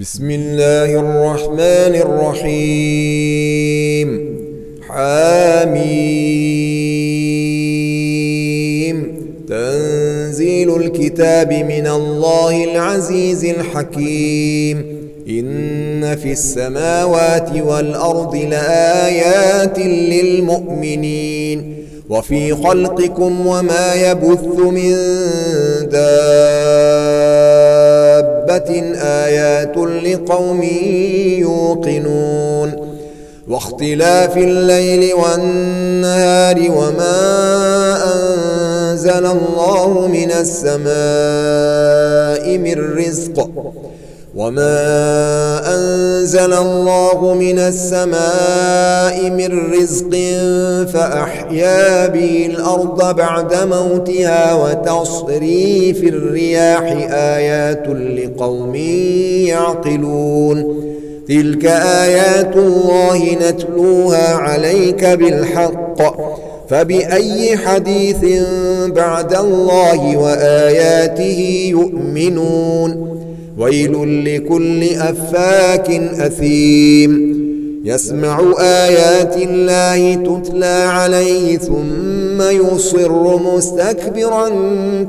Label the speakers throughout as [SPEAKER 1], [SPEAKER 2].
[SPEAKER 1] بسم الله الرحمن الرحيم. حاميم. تنزيل الكتاب من الله العزيز الحكيم. إن في السماوات والأرض لآيات للمؤمنين. وفي خلقكم وما يبث من دابة آيات لقوم يوقنون واختلاف الليل والنهار وما أنزل الله من السماء من رزق وما أنزل الله من السماء من رزق فأحيا به الأرض بعد موتها وتصريف الرياح آيات لقوم يعقلون تلك آيات الله نتلوها عليك بالحق فبأي حديث بعد الله وآياته يؤمنون ويل لكل أفاك أثيم. يسمع آيات الله تتلى عليه ثم يصر مستكبرا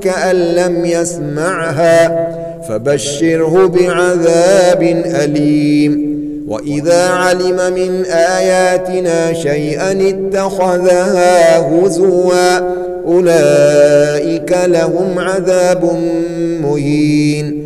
[SPEAKER 1] كأن لم يسمعها. فبشره بعذاب أليم. وإذا علم من آياتنا شيئا اتخذها هزوا أولئك لهم عذاب مهين.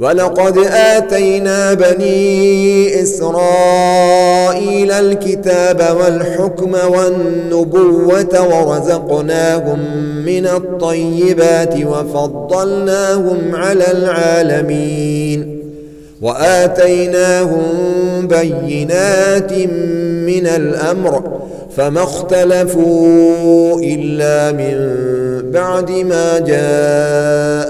[SPEAKER 1] ولقد آتينا بني إسرائيل الكتاب والحكم والنبوة ورزقناهم من الطيبات وفضلناهم على العالمين وآتيناهم بينات من الأمر فما اختلفوا إلا من بعد ما جاءهم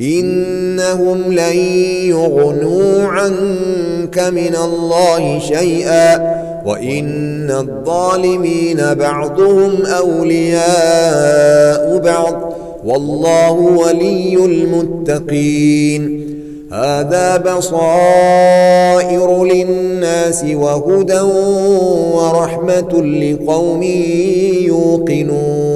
[SPEAKER 1] إنهم لن يغنوا عنك من الله شيئا وإن الظالمين بعضهم أولياء بعض والله ولي المتقين هذا بصائر للناس وهدى ورحمة لقوم يوقنون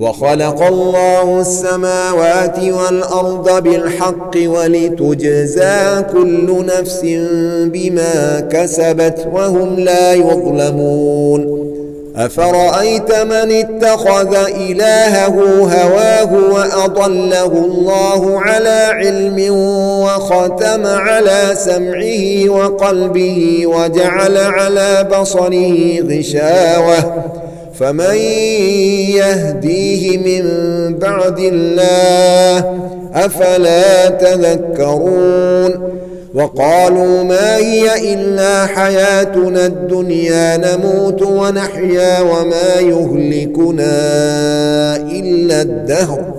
[SPEAKER 1] وخلق الله السماوات والأرض بالحق ولتجزى كل نفس بما كسبت وهم لا يظلمون. أفرأيت من اتخذ إلهه هواه وأضله الله على علم وختم على سمعه وقلبه وجعل على بصره غشاوة فمن يهديه من بعد الله أفلا تذكرون وقالوا ما هي إلا حياتنا الدنيا نموت ونحيا وما يهلكنا إلا الدهر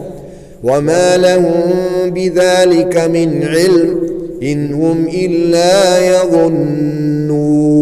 [SPEAKER 1] وما لهم بذلك من علم إن هم إلا يظنون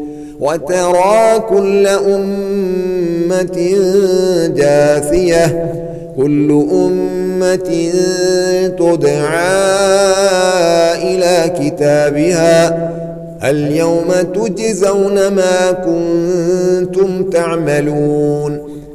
[SPEAKER 1] وترى كل أمة جاثية كل أمة تدعى إلى كتابها. اليوم تجزون ما كنتم تعملون.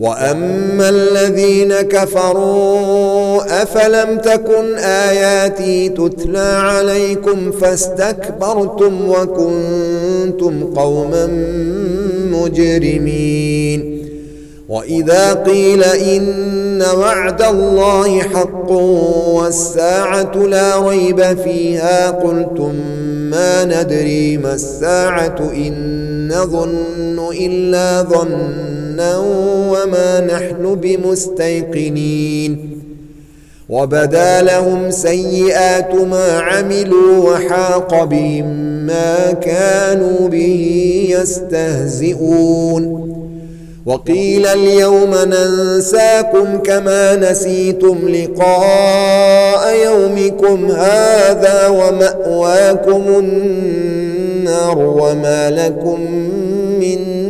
[SPEAKER 1] واما الذين كفروا افلم تكن اياتي تتلى عليكم فاستكبرتم وكنتم قوما مجرمين واذا قيل ان وعد الله حق والساعة لا ريب فيها قلتم ما ندري ما الساعة ان نظن الا وما نحن بمستيقنين وبدا لهم سيئات ما عملوا وحاق بهم ما كانوا به يستهزئون وقيل اليوم ننساكم كما نسيتم لقاء يومكم هذا ومأواكم النار وما لكم من